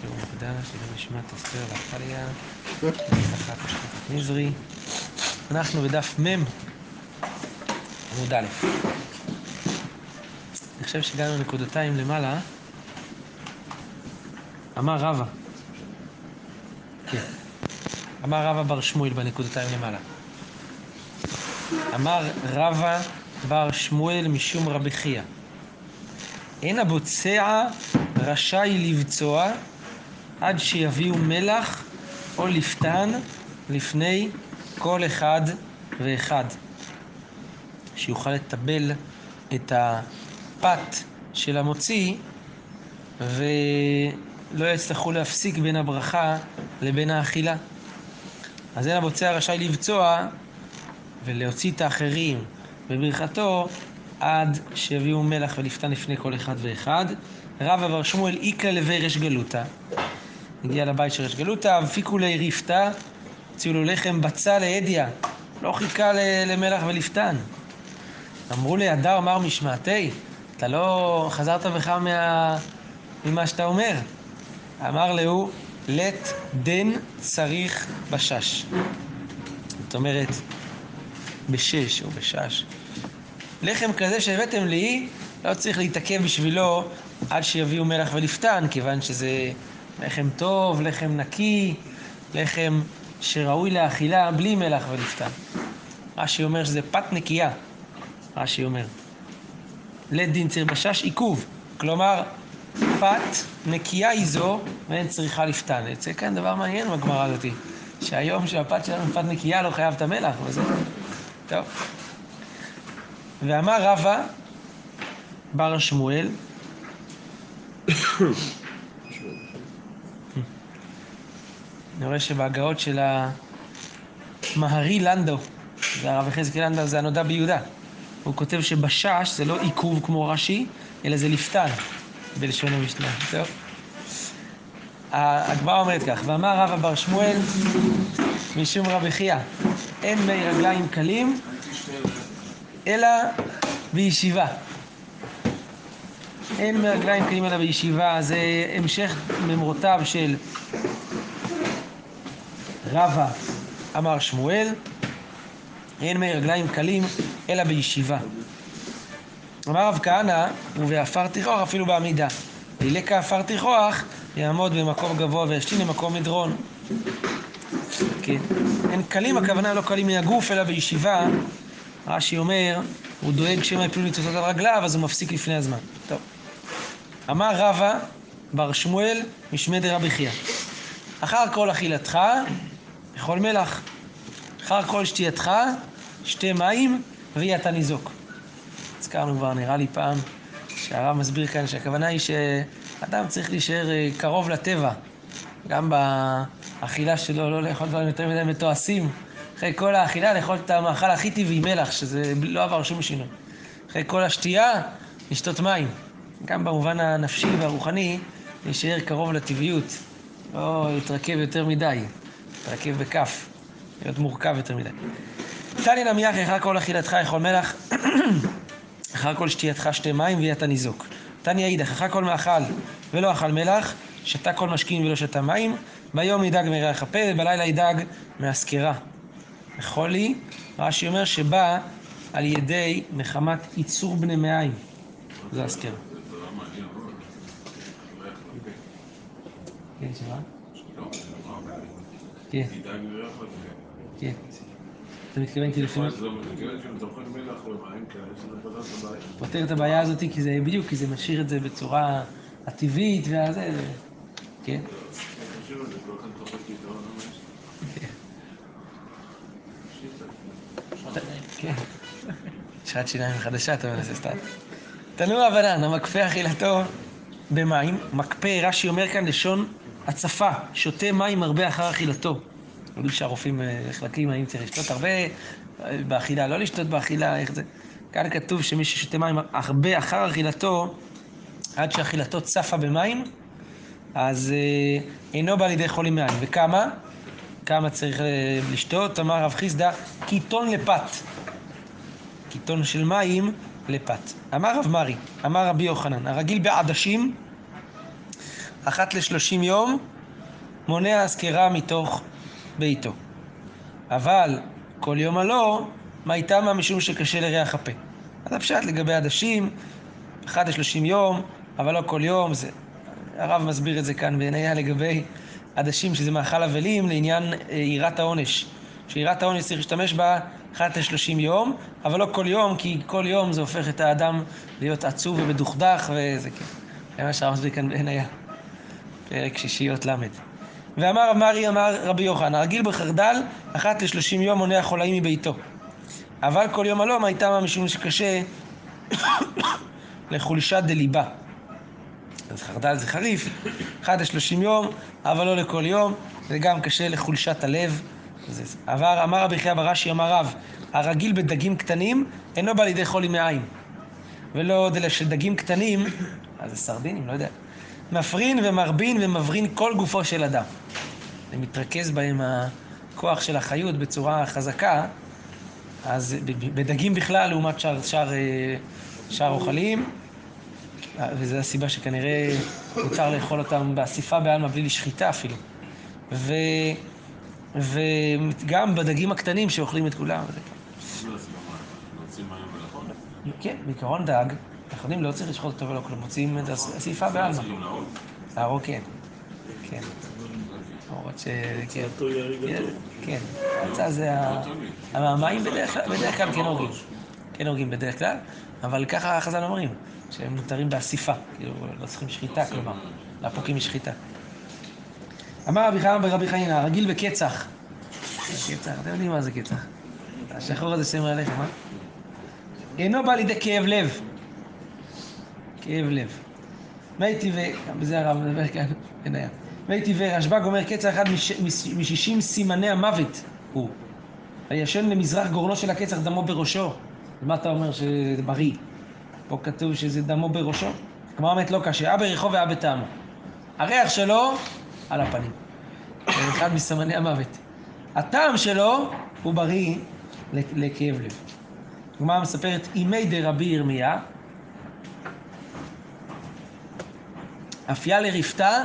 שיעור מוקדש, שלא נשמעת אסתר ואחליה, משפחת משפחת נזרי. אנחנו בדף מ' עמוד א'. אני חושב שהגענו לנקודתיים למעלה. אמר רבא. כן. אמר רבא בר שמואל בנקודתיים למעלה. אמר רבא בר שמואל משום רבי חייא. אין הבוצע רשאי לבצוע עד שיביאו מלח או לפתן לפני כל אחד ואחד. שיוכל לטבל את הפת של המוציא ולא יצטרכו להפסיק בין הברכה לבין האכילה. אז אין הבוצע רשאי לבצוע ולהוציא את האחרים בברכתו עד שיביאו מלח ולפתן לפני כל אחד ואחד. רב אבר שמואל איקה לבי רש גלותא. הגיע לבית של רש גלותא, הפיקו לי ריפתא, הוציאו לו לחם בצע להדיא, לא חיכה למלח ולפתן. אמרו לי, הדר אמר משמעתי, אתה לא חזרת בך מה... ממה שאתה אומר. אמר להו, לט דן צריך בשש. זאת אומרת, בשש או בשש. לחם כזה שהבאתם לי, לא צריך להתעכב בשבילו עד שיביאו מלח ולפתן, כיוון שזה לחם טוב, לחם נקי, לחם שראוי לאכילה בלי מלח ולפתן. רש"י אומר שזה פת נקייה, רש"י אומר. לית דין ציר בשש עיכוב, כלומר פת נקייה היא זו ואין צריכה לפתן. יוצא כאן דבר מעניין בגמרא הזאתי, שהיום שהפת שלנו פת נקייה לא חייב את המלח וזה. טוב. ואמר רבא בר שמואל אני רואה שבהגאות של המהרי לנדו, זה הרב יחזקאל לנדו, זה הנודע ביהודה. הוא כותב שבשש זה לא עיכוב כמו רש"י, אלא זה לפתן, בלשון המשנה. טוב. הגמרא אומרת כך, ואמר רבא בר שמואל משום רבי חייא, אין מי רגליים קלים, אלא בישיבה. אין מרגליים קלים אלא בישיבה, זה המשך ממרותיו של רבא אמר שמואל, אין מי רגליים קלים אלא בישיבה. אמר רב כהנא, ובעפר תיכוח אפילו בעמידה. וילק כעפר תיכוח, יעמוד במקום גבוה וישתין למקום מדרון. כן. אין קלים, הכוונה לא קלים מהגוף, אלא בישיבה. רש"י אומר, הוא דואג שמא יפלו ניצוצות על רגליו, אז הוא מפסיק לפני הזמן. טוב. אמר רבא בר שמואל משמי דרבי חייא. אחר כל אכילתך, אכול מלח. אחר כל שתייתך, שתי מים, ויהי אתה ניזוק. הזכרנו כבר, נראה לי פעם, שהרב מסביר כאן שהכוונה היא שאדם צריך להישאר קרוב לטבע. גם באכילה שלו, לא לאכול דברים יותר מדי מתועשים. אחרי כל האכילה, לאכול את המאכל הכי טבעי, מלח, שזה לא עבר שום שינוי. אחרי כל השתייה, לשתות מים. גם במובן הנפשי והרוחני, להישאר קרוב לטבעיות. לא להתרכב יותר מדי, להתרכב בכף, להיות מורכב יותר מדי. תני נמיח, אחר כל אכילתך יכול מלח, אחר כל שתייתך שתי מים ויהיה אתה ניזוק. תני אידך, אחר כל מאכל ולא אכל מלח, שתה כל משכין ולא שתה מים, ביום ידאג מריח הפה, ובלילה ידאג מהסקירה. וחולי, רש"י אומר שבא על ידי מחמת ייצור בני מעיים. זה הסקירה. כן, שמה? כן. כן. אתה מתכוון כי לפעמים... פותר את הבעיה הזאת כי זה בדיוק, כי זה משאיר את זה בצורה הטבעית והזה, כן. כן. שעת שיניים חדשה, אתה מנסה סתם. תנוע הבנן, המקפא אכילתו במים, מקפא, רש"י אומר כאן לשון הצפה, שותה מים הרבה אחר אכילתו. יודעים שהרופאים נחלקים, האם צריך לשתות הרבה באכילה, לא לשתות באכילה, איך זה? כאן כתוב שמי ששותה מים הרבה אחר אכילתו, עד שאכילתו צפה במים, אז אה, אינו בא לידי חולי מים. וכמה? כמה צריך לשתות? אמר רב חיסדא, קיטון לפת. קיטון של מים לפת. אמר רב מרי, אמר רבי יוחנן, הרגיל בעדשים, אחת לשלושים יום, מונע הזכרה מתוך ביתו. אבל כל יום הלא, מה איתמה משום שקשה לריח הפה. אז הפשט לגבי עדשים, אחת לשלושים יום, אבל לא כל יום, זה... הרב מסביר את זה כאן בעינייה לגבי עדשים, שזה מאכל אבלים, לעניין אה, יראת העונש. שיראת העונש צריך להשתמש בה אחת לשלושים יום, אבל לא כל יום, כי כל יום זה הופך את האדם להיות עצוב ומדוכדך, וזה כן. זה מה שהרב מסביר כאן בעינייה. פרק שישיות ל'. ואמר רב מרי, אמר רבי יוחנן, הרגיל בחרדל, אחת לשלושים יום מונע חולאים מביתו. אבל כל יום הלום הייתה מה משום שקשה לחולשת דליבה. אז חרדל זה חריף, אחת לשלושים יום, אבל לא לכל יום, זה גם קשה לחולשת הלב. עבר, אמר רבי חייא ברש"י, אמר רב, הרגיל בדגים קטנים אינו בא לידי חולי מעין. ולא דגים קטנים, אז זה סרדינים, לא יודע. מפרין ומרבין ומברין כל גופו של אדם. ומתרכז בהם הכוח של החיות בצורה חזקה, אז בדגים בכלל, לעומת שאר, שאר, אה, שאר אוכלים, וזו הסיבה שכנראה מותר לאכול אותם באסיפה בעלמא בלי לשחיטה אפילו. ו, וגם בדגים הקטנים שאוכלים את כולם. כן, בעיקרון דג, אנחנו יודעים, לא צריך לשחוט אותו ולא כלום, מוצאים את הסיפה בעלמא. להרוג כן, כן. למרות ש... כן, כן. ההצעה זה המים בדרך כלל כן הורגים. כן הורגים בדרך כלל, אבל ככה החז"ל אומרים, שהם מותרים באסיפה, כאילו לא צריכים שחיטה, כלומר, לאפוקים משחיטה. אמר רבי חיים ברבי חנינא, רגיל בקצח. קצח, אתם יודעים מה זה קצח. השחור הזה שם עליכם, אה? אינו בא לידי כאב לב. כאב לב. מי טבעי, גם בזה הרב מדבר כאן, אין היה. מי טבעי, רשב"ג אומר קצר אחד משישים סימני המוות הוא. הישן למזרח גורנו של הקצר דמו בראשו. ומה אתה אומר שזה בריא? פה כתוב שזה דמו בראשו. כמו האמת לא קשה, אה בריחו ואה בטעמו. הריח שלו על הפנים. זה אחד מסימני המוות. הטעם שלו הוא בריא לכאב לב. הגמרא מספרת, אימי דרבי ירמיה, אפיה לרפתה,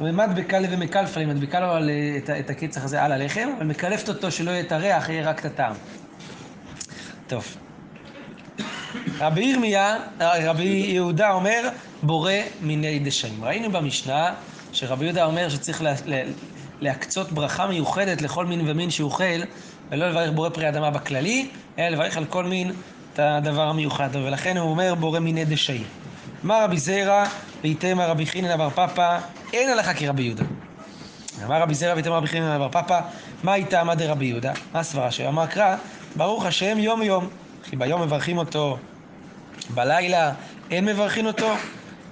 ומדבקה ומקלפה, היא מדביקה לו על, את, את הקצח הזה על הלחם, ומקלפת אותו שלא יהיה את הריח, יהיה רק את הטעם. טוב. רבי ירמיה, רבי יהודה אומר, בורא מיני דשאים. ראינו במשנה שרבי יהודה אומר שצריך לה, לה, להקצות ברכה מיוחדת לכל מין ומין שאוכל, ולא לברך בורא פרי אדמה בכללי, אלא לברך על כל מין את הדבר המיוחד. ולכן הוא אומר בורא מיני דשאים. אמר רבי זיירא, ואיתמר רבי חינן בר פפא, אין הלכה כרבי יהודה. אמר רבי זיירא ואיתמר רבי חינן בר פפא, מה איתה עמד רבי יהודה? מה הסברה שלו? אמר קרא, ברוך השם יום יום. כי ביום מברכים אותו, בלילה אין מברכים אותו,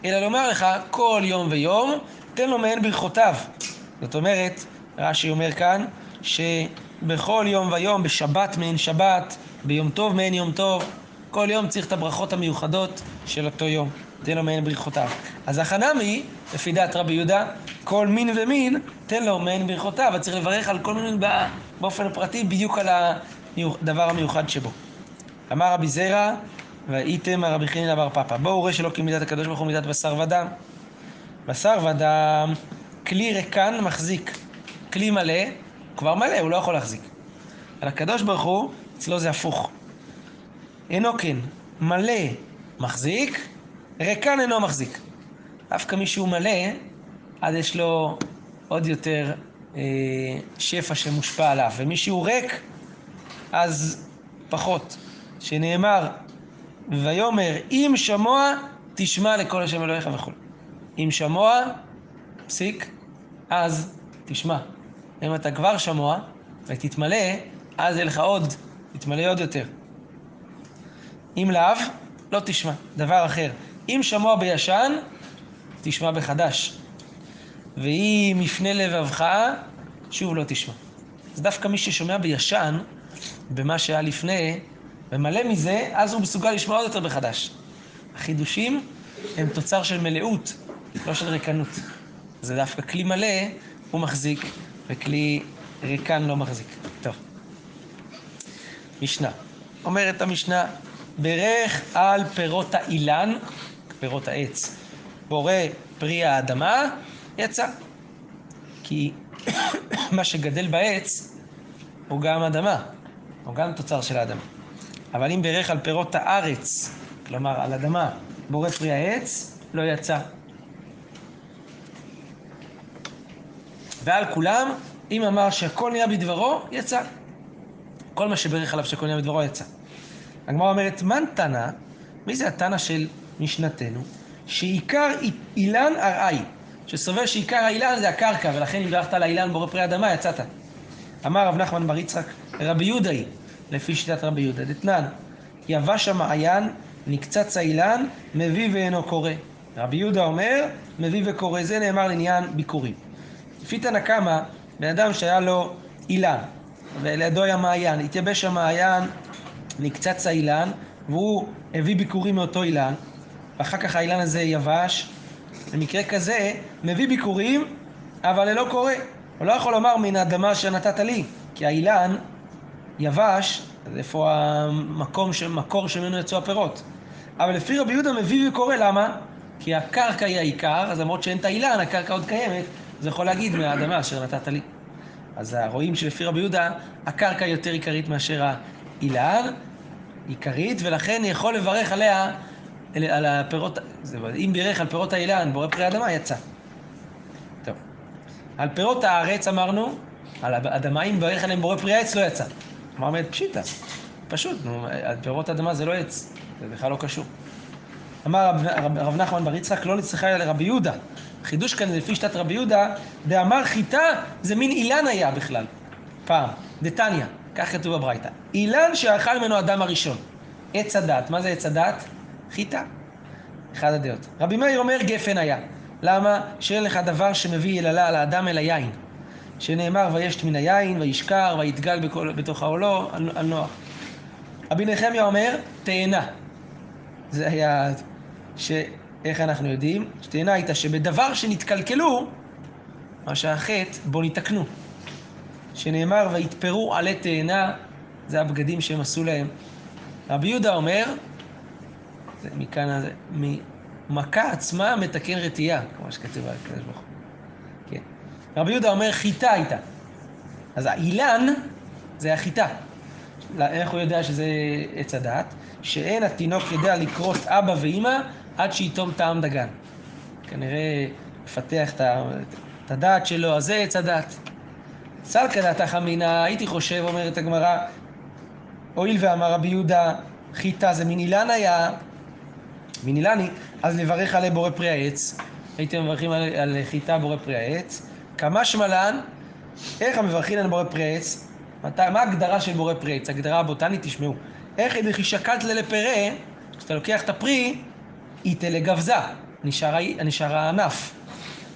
אלא לומר לך כל יום ויום, תן לו מעין ברכותיו. זאת אומרת, רש"י אומר כאן, שבכל יום ויום, בשבת מעין שבת, ביום טוב מעין יום טוב, כל יום צריך את הברכות המיוחדות של אותו יום. תן לו מעין ברכותיו. אז החנמי, לפי דעת רבי יהודה, כל מין ומין, תן לו מעין ברכותיו, אז צריך לברך על כל מין באופן פרטי, בדיוק על הדבר המיוחד שבו. אמר רבי זרע, והייתם רבי חנין בר פפא. בואו ראה שלא כמידת הקדוש ברוך הוא מידת בשר ודם. בשר ודם, כלי ריקן מחזיק. כלי מלא, כבר מלא, הוא לא יכול להחזיק. על הקדוש ברוך הוא, אצלו זה הפוך. אינו כן, מלא מחזיק, ריקן אינו מחזיק. דווקא מי שהוא מלא, אז יש לו עוד יותר אה, שפע שמושפע עליו, ומי שהוא ריק, אז פחות. שנאמר, ויאמר, אם שמוע, תשמע לכל השם אלוהיך וכו'. אם שמוע, פסיק, אז תשמע. אם אתה כבר שמוע ותתמלא, אז יהיה לך עוד, תתמלא עוד יותר. אם לאו, לא תשמע. דבר אחר, אם שמוע בישן, תשמע בחדש. ואם יפנה לבבך, שוב לא תשמע. אז דווקא מי ששומע בישן, במה שהיה לפני, ומלא מזה, אז הוא מסוגל לשמוע עוד יותר בחדש. החידושים הם תוצר של מלאות, לא של ריקנות. זה דווקא כלי מלא, הוא מחזיק, וכלי ריקן לא מחזיק. טוב. משנה. אומרת המשנה, ברך על פירות האילן, פירות העץ. בורא פרי האדמה, יצא. כי מה שגדל בעץ הוא גם אדמה, הוא גם תוצר של האדמה. אבל אם בירך על פירות הארץ, כלומר על אדמה, בורא פרי העץ, לא יצא. ועל כולם, אם אמר שהכל נהיה בדברו, יצא. כל מה שברך עליו שהכל נהיה בדברו יצא. הגמרא אומרת, מן תנא, מי זה התנא של משנתנו? שעיקר אילן ארעי, שסובר שעיקר האילן זה הקרקע, ולכן אם דרכת על האילן בורא פרי אדמה, יצאת. אמר רב נחמן בר יצחק, רבי יהודה היא, לפי שיטת רבי יהודה, דתנן, יבש המעיין, נקצץ האילן, מביא ואינו קורא. רבי יהודה אומר, מביא וקורא. זה נאמר לעניין ביקורים. לפי תנא קמא, בן אדם שהיה לו אילן, ולידו היה מעיין, התייבש המעיין, נקצץ האילן, והוא הביא ביקורים מאותו אילן, ואחר כך האילן הזה יבש, במקרה כזה, מביא ביקורים, אבל ללא קורא. הוא לא יכול לומר מן האדמה שנתת לי, כי האילן יבש, אז איפה המקום, מקור שממנו יצאו הפירות. אבל לפי רבי יהודה מביא וקורא, למה? כי הקרקע היא העיקר, אז למרות שאין את האילן, הקרקע עוד קיימת, זה יכול להגיד מהאדמה אשר נתת לי. אז רואים שלפי רבי יהודה, הקרקע יותר עיקרית מאשר האילן, עיקרית, ולכן יכול לברך עליה, על הפירות, אם בירך על פירות האילן, בורא פרי האדמה, יצא. טוב. על פירות הארץ אמרנו, על האדמה, אם בירך עליהם בורא פרי העץ, לא יצא. אמר באמת פשיטא, פשוט, נו, על פירות האדמה זה לא עץ, זה בכלל לא קשור. אמר רב, רב, רב נחמן בר יצחק, לא נצטרך לרבי יהודה. חידוש כאן לפי שיטת רבי יהודה, דאמר חיטה זה מין אילן היה בכלל, פעם, דתניא, כך כתוב בברייתא. אילן שאכל ממנו אדם הראשון. עץ הדת, מה זה עץ הדת? חיטה. אחד הדעות. רבי מאיר אומר גפן היה. למה? שאין לך דבר שמביא יללה על האדם אל היין. שנאמר וישת מן היין, וישכר, ויתגל בכל, בתוך העולו על, על נוח. רבי נחמיה אומר תאנה. זה היה... ש... איך אנחנו יודעים? שתאנה הייתה שבדבר שנתקלקלו, מה שהחטא, בו ניתקנו. שנאמר, ויתפרו עלי תאנה, זה הבגדים שהם עשו להם. רבי יהודה אומר, זה מכאן, ממכה עצמה מתקן רתיעה, כמו שכתוב על הקדוש ברוך הוא. כן. רבי יהודה אומר, חיטה הייתה. אז האילן זה החיטה. איך הוא יודע שזה עץ הדת? שאין התינוק יודע לקרוס אבא ואימא עד שיתום טעם דגן. כנראה מפתח את הדעת שלו, אז זה עץ הדת. סלקא דתך אמינא, הייתי חושב, אומרת הגמרא, הואיל ואמר רבי יהודה, חיטה זה מין אילן היה, מין אילני, אז נברך עלי בורא פרי העץ. הייתם מברכים על, על חיטה בורא פרי העץ. כמה שמלן, איך המברכים על בורא פרי העץ? מה ההגדרה של בורא פרי עץ? הגדרה הבוטנית, תשמעו. איך ידכי שקלת ללפרא, כשאתה לוקח את הפרי, איתה לגבזה, נשאר, נשאר הענף.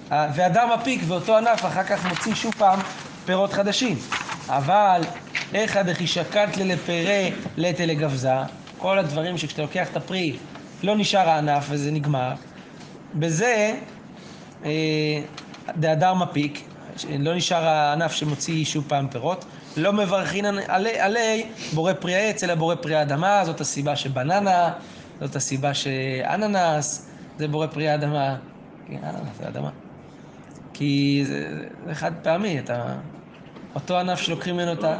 והדר מפיק ואותו ענף אחר כך מוציא שוב פעם פירות חדשים. אבל איך דכי שקלת ללפרא לתה לגבזה, כל הדברים שכשאתה לוקח את הפרי לא נשאר הענף וזה נגמר, בזה אה, דהדר מפיק, לא נשאר הענף שמוציא שוב פעם פירות, לא מברכין עלי, עלי בורא פרי העץ, אלא בורא פרי האדמה, זאת הסיבה שבננה, זאת הסיבה שאננס זה בורא פרי האדמה. כן, אננס זה אדמה. כי זה, זה חד פעמי, אתה... אותו ענף שלוקחים ממנו את ה...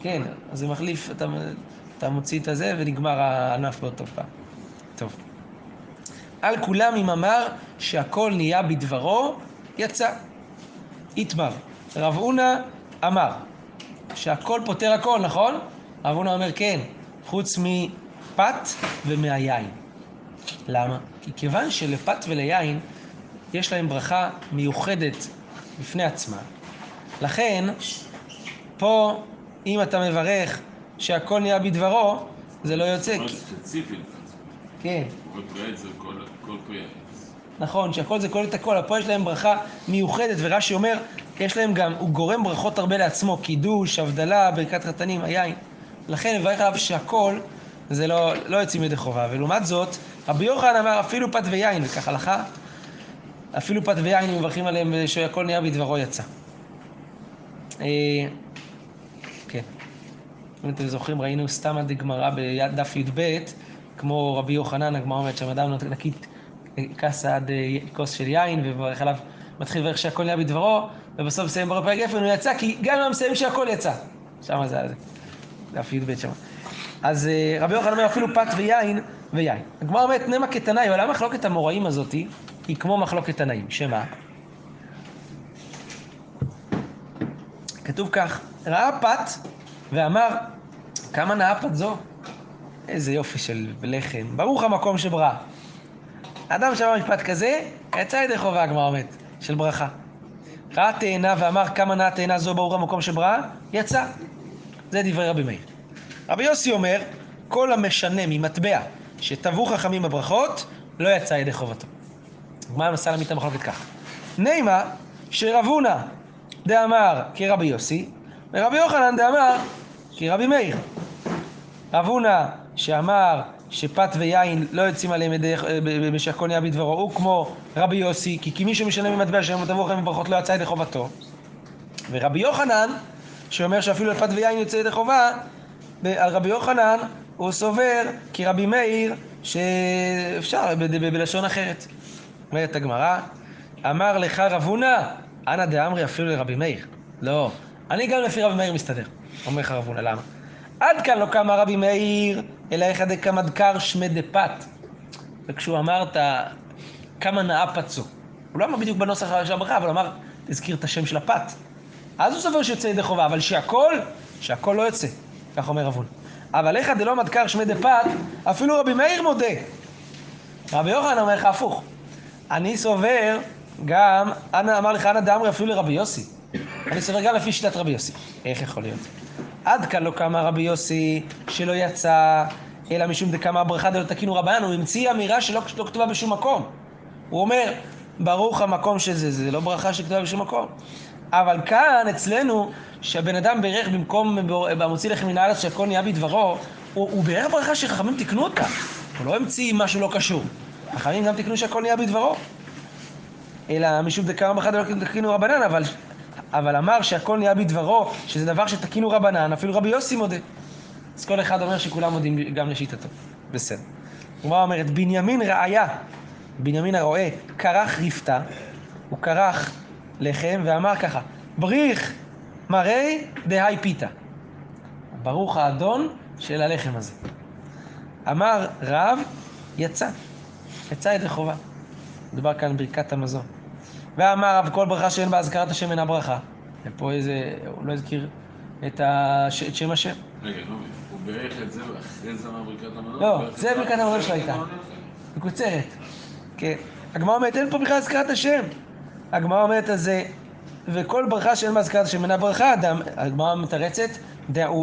כן, אז זה מחליף, אתה, אתה מוציא את הזה ונגמר הענף באותו פעם. טוב. על כולם אם אמר שהכל נהיה בדברו, יצא. איתמר. רב הונא אמר שהכל פותר הכל, נכון? רב הונא אומר כן, חוץ מפת ומהיין. למה? כי כיוון שלפת וליין יש להם ברכה מיוחדת בפני עצמה, לכן פה אם אתה מברך שהכל נהיה בדברו, זה לא יוצא. כן. נכון, שהכל זה כולל את הכל, פה יש להם ברכה מיוחדת, ורש"י אומר, יש להם גם, הוא גורם ברכות הרבה לעצמו, קידוש, הבדלה, ברכת חתנים, היין. לכן מברך עליו שהכל, זה לא, לא יוצאים ידי חובה. ולעומת זאת, רבי יוחנן אמר אפילו פת ויין, וכך הלכה, אפילו פת ויין מברכים עליהם שהכל נהיה בדברו יצא. אה, כן. אם אתם זוכרים, ראינו סתם עד גמרא בדף י"ב, כמו רבי יוחנן, הגמרא אומרת שם אדם נקי כס עד אה, כוס של יין, וברך עליו, מתחיל לברך שהכל נהיה בדברו, ובסוף מסיים פרק גפן, הוא יצא, כי גם אם מסיים שהכל יצא. שם זה, זה, דף י"ב שם. אז אה, רבי יוחנן אומר אפילו פת ויין ויין. הגמרא אומרת נמה כתנאי, אבל המחלוקת המוראים הזאתי היא כמו מחלוקת תנאים, שמה? כתוב כך, ראה פת ואמר, כמה נאה פת זו? איזה יופי של לחם, ברוך המקום שברא. אדם שאמר משפט כזה, יצא ידי חובה, הגמרא אומרת, של ברכה. ראה תאנה ואמר כמה נאה תאנה זו ברוך המקום שברא, יצא. זה דברי רבי מאיר. רבי יוסי אומר, כל המשנה ממטבע שטבעו חכמים בברכות, לא יצא ידי חובתו. הגמרא מנסה להעמיד את המחלוקת ככה. נימה שרב הונא דאמר כרבי יוסי, ורבי יוחנן דאמר כרבי מאיר. רב הונא שאמר שפת ויין לא יוצאים עליהם ידי שהכל נהיה בדברו, הוא כמו רבי יוסי, כי, כי מי שמשנה ממטבע שהם תבואו לכם בברכות לא יצא ידי חובתו. ורבי יוחנן, שאומר שאפילו לפת ויין יוצא ידי חובה, על רבי יוחנן הוא סובר כרבי מאיר שאפשר בלשון אחרת. אומרת הגמרא, אמר לך רב הונא, אנא דאמרי אפילו לרבי מאיר. לא, אני גם לפי רבי מאיר מסתדר. אומר לך רב הונא, למה? עד כאן לא קמה רבי מאיר, אלא איך דקא מדקר שמי דפת. וכשהוא אמר את כמה נאה פצו. הוא לא אמר בדיוק בנוסח של הברכה, אבל הוא אמר, תזכיר את השם של הפת. אז הוא סובר שיוצא ידי חובה, אבל שהכל, שהכל לא יוצא. כך אומר הונא. אבל איך דלא מדקר שמי דפת, אפילו רבי מאיר מודה. רבי יוחנן אומר לך הפוך. אני סובר גם, אנא אמר לך, אנא דאמרי אפילו לרבי יוסי. אני סובר גם לפי שיטת רבי יוסי. איך יכול להיות? עד כאן לא קמה רבי יוסי שלא יצא, אלא משום דקמה הברכה דלא תקינו רבן, הוא המציא אמירה שלא לא כתובה בשום מקום. הוא אומר, ברוך המקום שזה, זה לא ברכה שכתובה בשום מקום. אבל כאן, אצלנו, שהבן אדם בירך במקום במוציא לחם מן הארץ שהכל נהיה בדברו, הוא, הוא בירך ברכה שחכמים תיקנו אותה. הוא לא המציא משהו לא קשור. חכמים גם תיקנו שהכל נהיה בדברו. אלא משום דקרא בחד לא תקינו רבנן, אבל, אבל אמר שהכל נהיה בדברו, שזה דבר שתקינו רבנן, אפילו רבי יוסי מודה. אז כל אחד אומר שכולם מודים גם לשיטתו. בסדר. הגמרא אומרת, בנימין ראיה, בנימין הרועה, כרך רפתה, הוא כרך לחם ואמר ככה, בריך מראי דהי פיתה. ברוך האדון של הלחם הזה. אמר רב, יצא. יצא ידי חובה. מדובר כאן ברכת המזון. ואמר רב, כל ברכה שאין בה אזכרת השם אינה ברכה. ופה איזה, הוא לא הזכיר את, הש... את שם השם. רגע, לא, הוא בירך את זה ואחרי זה אמר ברכת המזון? לא, זה ברכת המזון שלו הייתה. מקוצרת. כן. הגמרא אומרת, אין פה בכלל אזכרת השם. הגמרא אומרת זה, וכל ברכה שאין בה אזכרת השם אינה ברכה, הגמרא מתרצת,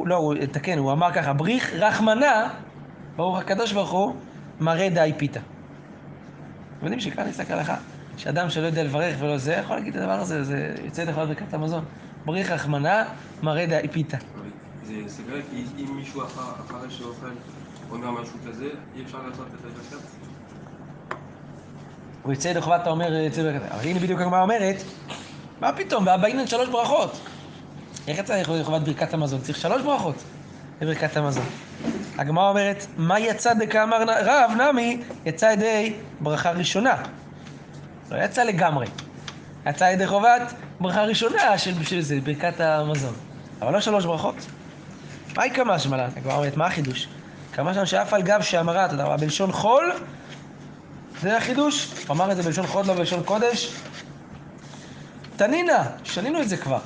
לא, הוא, תקן, הוא אמר ככה, בריך רחמנה, ברוך הקדוש ברוך הוא, מראה דאי פיתה. אתם יודעים שכאן נסתכל לך, שאדם שלא יודע לברך ולא זה, יכול להגיד את הדבר הזה, זה יוצא לך ברכת המזון. בריך רחמנה, מראה דאי פיתה. זה כי אם מישהו אחרי שאוכל אומר משהו כזה, אי אפשר לעשות את הברכת? הוא יצא ידי חובה, אתה אומר, יצא ברכת. אבל הנה בדיוק הגמרא אומרת, מה פתאום, באינן שלוש ברכות. איך יצא ידי חובת ברכת המזון? צריך שלוש ברכות לברכת המזון. הגמרא אומרת, מה יצא דקאמר רב נמי, יצא ידי ברכה ראשונה. לא יצא לגמרי. יצא ידי חובת ברכה ראשונה של, של זה, ברכת המזון. אבל לא שלוש ברכות. מהי כמה שמלן? הגמרא אומרת, מה החידוש? כמה שם שאף על גב שאמרה, אתה יודע, בלשון חול, זה החידוש. הוא אמר את זה בלשון חול, לא בלשון קודש. תנינה, שנינו את זה כבר.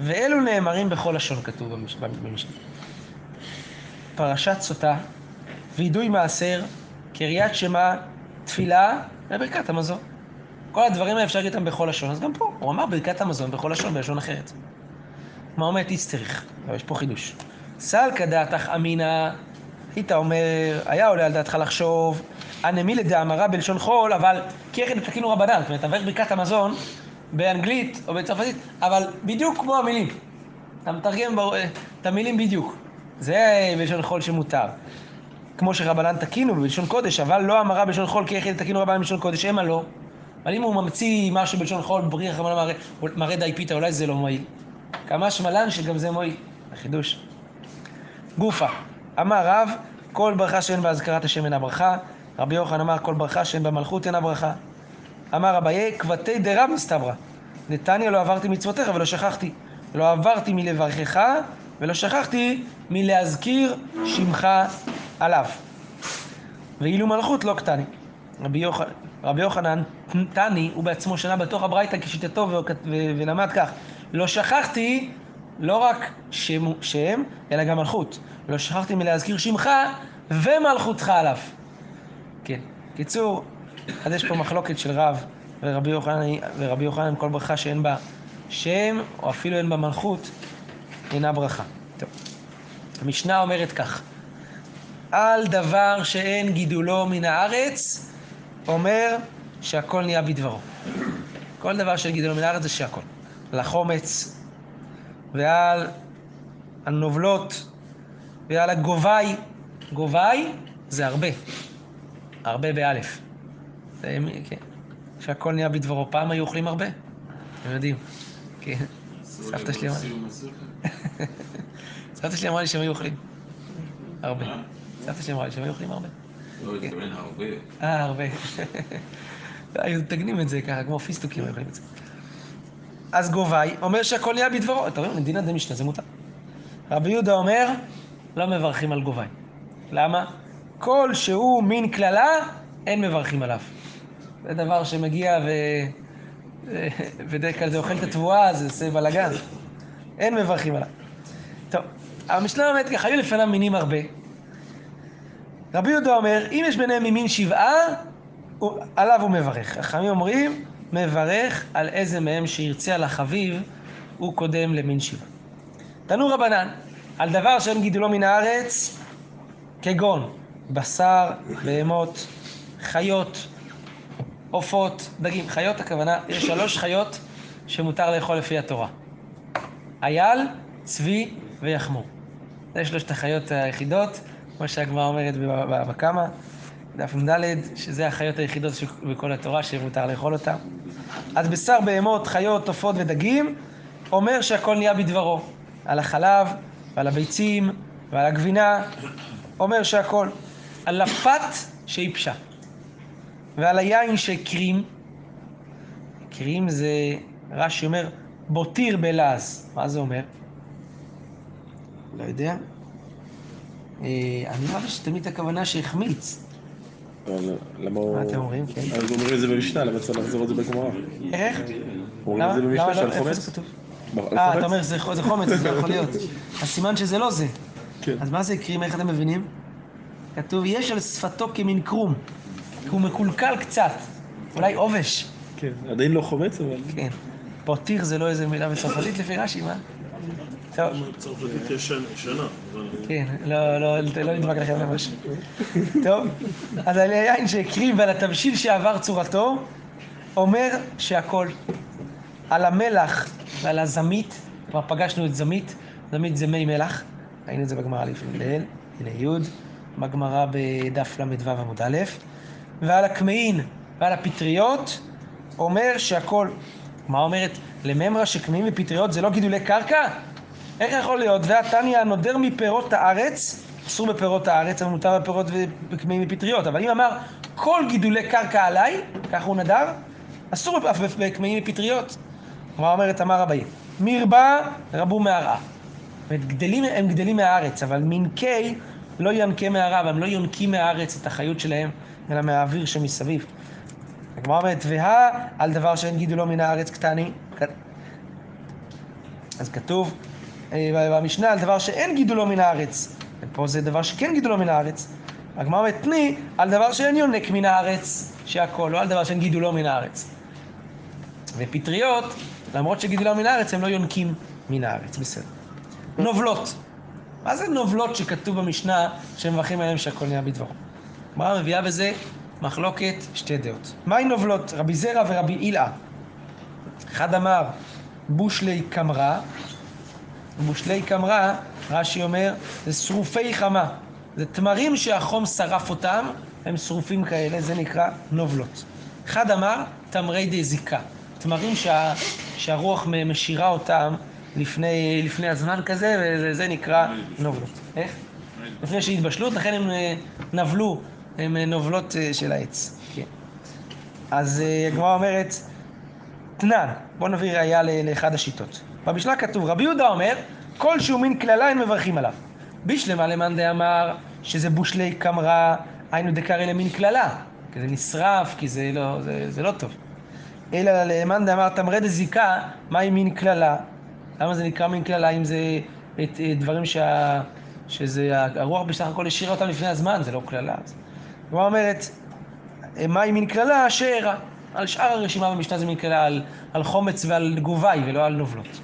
ואלו נאמרים בכל לשון, כתוב במשנה. פרשת סוטה, וידוי מעשר, קריאת שמע, תפילה וברכת המזון. כל הדברים האלה אפשר להגיד אותם בכל לשון, אז גם פה, הוא אמר ברכת המזון בכל לשון, בלשון אחרת. מה אומרת איסטריך? יש פה חידוש. סלקא דעתך אמינא, היית אומר, היה עולה על דעתך לחשוב, הנמי לדאמרה בלשון חול, אבל כיחד תקינו רבנן, זאת אומרת, תברך ברכת המזון באנגלית או בצרפתית, אבל בדיוק כמו המילים. אתה מתרגם את המילים בדיוק. זה בלשון חול שמותר. כמו שרבנן תקינו בלשון קודש, אבל לא המרה בלשון חול כי יחיד תקינו רבנן בלשון קודש, המה לא. אבל אם הוא ממציא משהו בלשון חול, בריח מראה, מראה די פיתה, אולי זה לא מועיל. כמה שמלן שגם זה מועיל. החידוש. גופה. אמר רב, כל ברכה שאין בה אזכרת השם אינה ברכה, רבי יוחנן אמר כל ברכה שאין בה מלכות אינה ברכה. אמר אביי כבתי דרב מסתברא. נתניה לא עברתי מצוותיך ולא שכחתי. לא עברתי מלברכך ולא שכחתי מלהזכיר שמך עליו. ואילו מלכות לא קטני. רבי, יוח... רבי יוחנן תני, הוא בעצמו שנה בתוך הברייתא כשיטתו ו... ו... ולמד כך, לא שכחתי לא רק שם, שם, אלא גם מלכות. לא שכחתי מלהזכיר שמך ומלכותך עליו. כן. קיצור, אז יש פה מחלוקת של רב ורבי יוחנן, ורבי יוחנן כל ברכה שאין בה שם, או אפילו אין בה מלכות, אינה ברכה. טוב. המשנה אומרת כך, על דבר שאין גידולו מן הארץ, אומר שהכל נהיה בדברו. כל דבר שאין גידולו מן הארץ זה שהכל. על החומץ, ועל הנובלות, ועל הגובי. גובי זה הרבה. הרבה באלף. זה, כן. שהכל נהיה בדברו. פעם היו אוכלים הרבה? אתם יודעים. כן. סבתא שלי אמרה לי. סבתא שלי אמרה לי שהם היו אוכלים. הרבה. סבתא שלי אמרה לי שהם היו אוכלים הרבה. לא, הרבה. אה, הרבה. היו מתגנים את זה ככה, כמו פיסטוקים היו אוכלים את זה. אז גובי אומר שהכל נהיה בדברו. אתה רואה, מדינא דמשנה זה מותר. רבי יהודה אומר, לא מברכים על גובי. למה? כל שהוא מין קללה, אין מברכים עליו. זה דבר שמגיע ו... בדרך כלל זה אוכל את התבואה, זה עושה בלאגן. אין מברכים עליו. טוב, המשנה אומרת ככה, היו לפניו מינים הרבה. רבי יהודה אומר, אם יש ביניהם ממין שבעה, הוא- עליו הוא מברך. חכמים אומרים, מברך על איזה מהם שירצה על החביב, הוא קודם למין שבעה. תנו רבנן, על דבר שאין גידולו מן הארץ, כגון בשר, בהמות, חיות, עופות, דגים. חיות הכוונה, יש שלוש חיות שמותר לאכול לפי התורה. אייל, צבי ויחמור. זה שלושת החיות היחידות, כמו שהגמרא אומרת בקמא, דף נ"ד, שזה החיות היחידות בכל התורה שמותר לאכול אותן. אז בשר, בהמות, חיות, עופות ודגים, אומר שהכל נהיה בדברו. על החלב ועל הביצים ועל הגבינה, אומר שהכל. על הפת שייבשה. ועל היין שהקרים, הקרים זה, רש"י אומר, בוטיר בלעז. מה זה אומר? לא יודע. אה, אני חושב שתמיד הכוונה שהחמיץ. למה הוא... מה אתם אומרים? כן. אז אומרים את זה במשנה, למה צריך לחזור את זה בגמרא? איך? אומרים את זה? במשנה שעל לא? איפה חומץ? אה? אתה אומר זה חומץ, זה לא יכול להיות. אז סימן שזה לא זה. כן. אז מה זה הקרים? איך אתם מבינים? כתוב, יש על שפתו כמין קרום. הוא מקולקל קצת. אולי עובש. כן. עדיין לא חומץ, אבל... כן. פוטיר זה לא איזה מילה בצרפתית לפי רש"י, מה? טוב, צרפתית יש שנה, כן, לא, לא, לא נדבק לכם ממש. טוב, אז על היין שהקריב ועל התבשיל שעבר צורתו, אומר שהכל. על המלח ועל הזמית, כבר פגשנו את זמית, זמית זה מי מלח, ראינו את זה בגמרא לפני ליל, הנה י', בגמרא בדף ל"ו עמוד א', ועל הקמעין ועל הפטריות, אומר שהכל. מה אומרת? לממרא שקמעין ופטריות זה לא גידולי קרקע? איך יכול להיות? והתניא הנודר מפירות הארץ, אסור בפירות הארץ, אבל מותר בפירות וקמעין ופטריות. אבל אם אמר כל גידולי קרקע עליי, ככה הוא נדר, אסור אף בקמעין ופטריות. מה אומרת אמר אביי? מרבה רבו מהרעה. גדלים, הם גדלים מהארץ, אבל מנקי לא ינקה מהרע, והם לא יונקים מהארץ את החיות שלהם, אלא מהאוויר שמסביב. הגמרא אומרת, והא על דבר שאין גידולו מן הארץ קטני. אז כתוב במשנה על דבר שאין גידולו מן הארץ. ופה זה דבר שכן גידולו מן הארץ. הגמרא אומרת, תני על דבר שאין יונק מן הארץ, שהכל, לא על דבר שאין גידולו מן הארץ. ופטריות, למרות שגידולו מן הארץ, הם לא יונקים מן הארץ, בסדר. נובלות. מה זה נובלות שכתוב במשנה שמברכים עליהם שהכל נהיה בדברו? הגמרא מביאה בזה מחלוקת שתי דעות. מהי נובלות? רבי זרע ורבי אילאה. אחד אמר בושלי קמרה, בושלי קמרה, רש"י אומר, זה שרופי חמה. זה תמרים שהחום שרף אותם, הם שרופים כאלה, זה נקרא נובלות. אחד אמר תמרי די זיקה, תמרים שה, שהרוח משאירה אותם לפני, לפני הזמן כזה, וזה זה נקרא נובלות. איך? לפני שהתבשלות, לכן הם אה, נבלו הן אה, נובלות אה, של העץ. כן. אז הגמרא אומרת, תנן, בואו נביא ראייה לאחד השיטות. במשנה כתוב, רבי יהודה אומר, כל שהוא מין קללה אין מברכים עליו. בישלמה למאן דאמר שזה בושלי קמרא, היינו דקרא למין קללה, כי זה נשרף, כי זה לא, זה, זה לא טוב. אלא למאן דאמר תמרה דזיקה, מהי מין קללה? למה זה נקרא מין קללה אם זה את, את דברים שה, שזה, הרוח בסך הכל השאירה אותם לפני הזמן, זה לא קללה. הגמרא אומרת, מהי מין קללה? שאירע. על שאר הרשימה במשנה זה מין קללה על, על חומץ ועל גובי ולא על נובלות.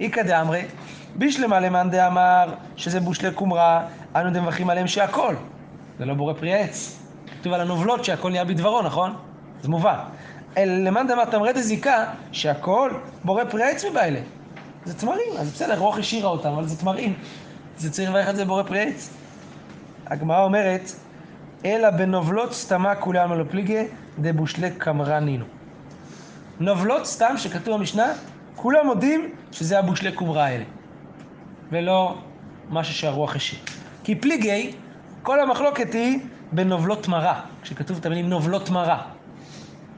איכא דאמרי, בישלמה למאן דאמר שזה בושלי קומרה, אנו דמברכים עליהם שהכל. זה לא בורא פרי העץ. כתוב על הנובלות שהכל נהיה בדברו, נכון? זה מובן. למאן דאמר תמרה דזיקה, שהכל בורא פרי העץ מבעלה. זה תמרים, אז בסדר, רוח השאירה אותם, אבל זה תמרים. זה צריך לברך את זה בורא פרי עץ. הגמרא אומרת, אלא בנובלות סתמה כולם לא פליגי דבושלי קמרא נינו. נובלות סתם שכתוב במשנה, כולם מודים שזה הבושלי קומרה האלה, ולא משהו שהרוח השאיר. כי פליגי, כל המחלוקת היא בנובלות מרה, כשכתוב את המילים נובלות מרה,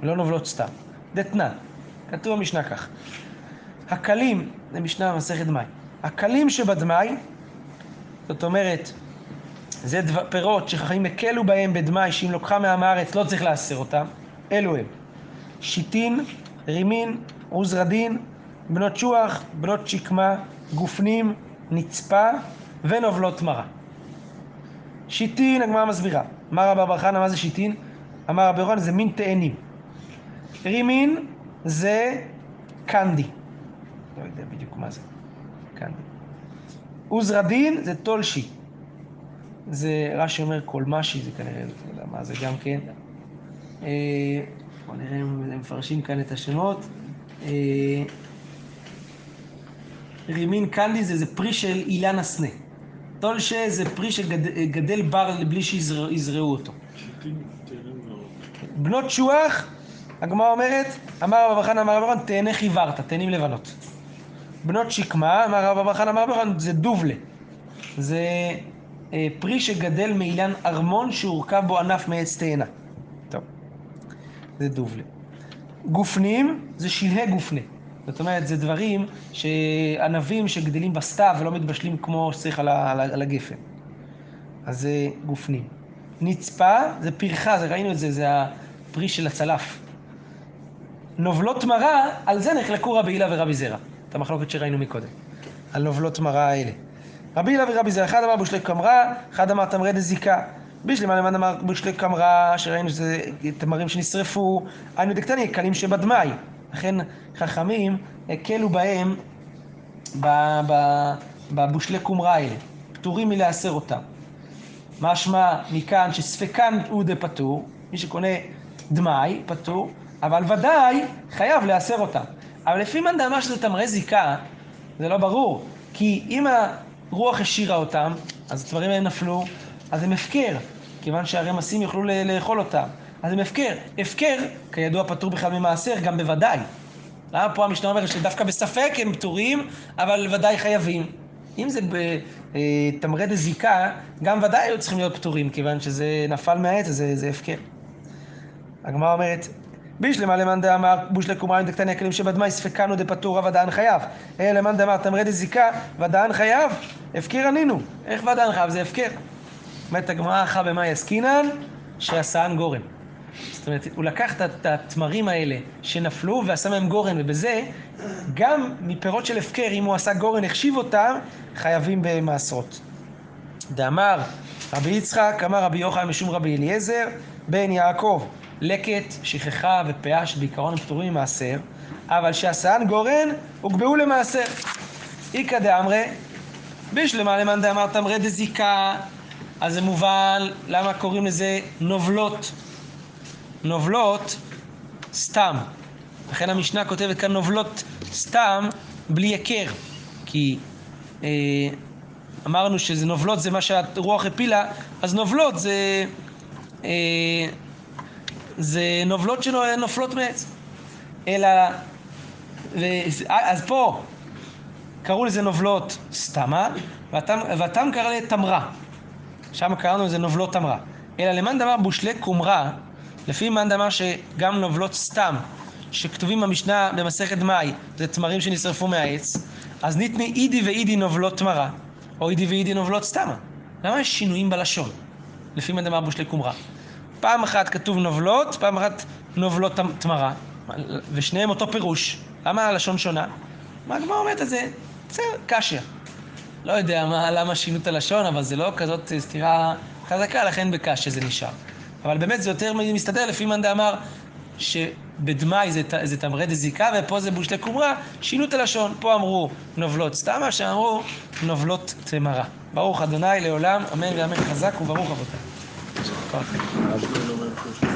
לא נובלות סתם. דתנן, כתוב במשנה כך, הקלים, זה משנה במסכת דמאי, הקלים שבדמאי, זאת אומרת, זה דבר, פירות שחכמים הקלו בהם בדמאי, שאם לוקחה מעם הארץ לא צריך לאסר אותם, אלו הם. שיטין, רימין, עוזרדין, בנות שוח, בנות שקמה, גופנים, נצפה ונובלות מרה. שיטין, הגמרא מסבירה. אמר רבי בר חנא, מה זה שיטין? אמר רבי יוחנן, זה מין תאנים. רימין זה קנדי. לא יודע בדיוק מה זה. קנדי. עוזרדין זה טולשי. זה רש"י אומר קולמשי, זה כנראה, לא יודע מה זה גם כן. אה, בואו נראה אם הם מפרשים כאן את השמות. רימין קנדי זה, פרי של אילן הסנה. טולשה זה פרי שגדל בר בלי שיזרעו אותו. תהנים. בנות שוח, הגמרא אומרת, אמר רבא חנא אמר רבא חנא, תאנה חיוורת, תאנים לבנות. בנות שקמה, אמר רבא חנא אמר רבא חנא, זה דובלה. זה אה, פרי שגדל מאילן ארמון שהורכב בו ענף מעץ תאנה. טוב, זה דובלה. גופנים זה שלהי גופנה. זאת אומרת, זה דברים שענבים שגדלים בסתיו ולא מתבשלים כמו שצריך על, על, על הגפן. אז זה גופנים. נצפה זה פרחה, זה ראינו את זה, זה הפרי של הצלף. נובלות מרה, על זה נחלקו רבי הילה ורבי זרע. את המחלוקת שראינו מקודם. על נובלות מרה האלה. רבי הילה ורבי זרע, אחד אמר בושלי קמרה, אחד אמר תמרי דזיקה. בשלמה למען אמר בושלי קמרה, שראינו שזה תמרים שנשרפו, היינו דקטני, קלים שבדמאי. לכן חכמים הקלו בהם בבושלי קומרה האלה. פטורים מלהסר אותם. משמע מכאן שספקן הוא דפטור, מי שקונה דמאי פטור, אבל ודאי חייב להסר אותם. אבל לפי מאן דאמר שזה תמרי זיקה, זה לא ברור. כי אם הרוח השאירה אותם, אז הדברים האלה נפלו, אז הם הפקר, כיוון שהרמסים יוכלו לאכול אותם. אז הם הפקר. הפקר, כידוע, פטור בכלל ממעשר, גם בוודאי. למה פה המשנה אומרת שדווקא בספק הם פטורים, אבל ודאי חייבים. אם זה בתמרי דזיקה, גם ודאי היו צריכים להיות פטורים, כיוון שזה נפל מהעץ, זה, זה הפקר. הגמרא אומרת, בישלמה למאן דאמר בושלי קומרא דקתני הכלים שבדמאי ספקנו דפטור ודאן חייב. אלא למאן דאמר תמרי דזיקה ודאן חייב. הפקר ענינו. איך ודאן חייב? זה הפקר. אומרת הגמרא אחא במאי עסקינן שעשאן גורן. זאת אומרת, הוא לקח את- התמרים האלה שנפלו ועשה מהם גורן, ובזה גם מפירות של הפקר, אם הוא עשה גורן, החשיב אותם, חייבים במעשרות. דאמר רבי יצחק, אמר רבי יוחנן משום רבי אליעזר, בן יעקב, לקט, שכחה ופאה שבעיקרון הם פטורים ממעשר, אבל שעשאן גורן, הוגבהו למעשר. איכא דאמרי, בשלמה למאן דאמר תמרי דזיקה, אז זה מובן למה קוראים לזה נובלות. נובלות סתם. לכן המשנה כותבת כאן נובלות סתם בלי היכר. כי אה, אמרנו שזה נובלות זה מה שהרוח הפילה, אז נובלות זה... אה, זה נובלות שנופלות מעץ. אלא... ו, אז פה קראו לזה נובלות סתמה, והתם, והתם קרא לזה תמרה. שם קראנו לזה נובלות תמרה. אלא למאן דאמר בושלי קומרה, לפי מאן דאמר שגם נובלות סתם, שכתובים במשנה במסכת מאי, זה תמרים שנשרפו מהעץ, אז ניתני אידי ואידי נובלות תמרה, או אידי ואידי נובלות סתמה. למה יש שינויים בלשון? לפי מאן דאמר בושלי קומרה. פעם אחת כתוב נובלות, פעם אחת נובלות תמ- תמרה, ושניהם אותו פירוש. למה הלשון שונה? מה הגמרא אומרת את זה? בסדר, קשיא. לא יודע מה, למה שינו את הלשון, אבל זה לא כזאת סתירה חזקה, לכן בקשיא זה נשאר. אבל באמת זה יותר מסתדר לפי מאן דאמר שבדמאי זה, זה תמרי דזיקה ופה זה בושלי קומרה, שינו את הלשון. פה אמרו נובלות סתמה, שם אמרו נובלות תמרה. ברוך אדוני לעולם, אמן ואמן חזק וברוך אבותיי.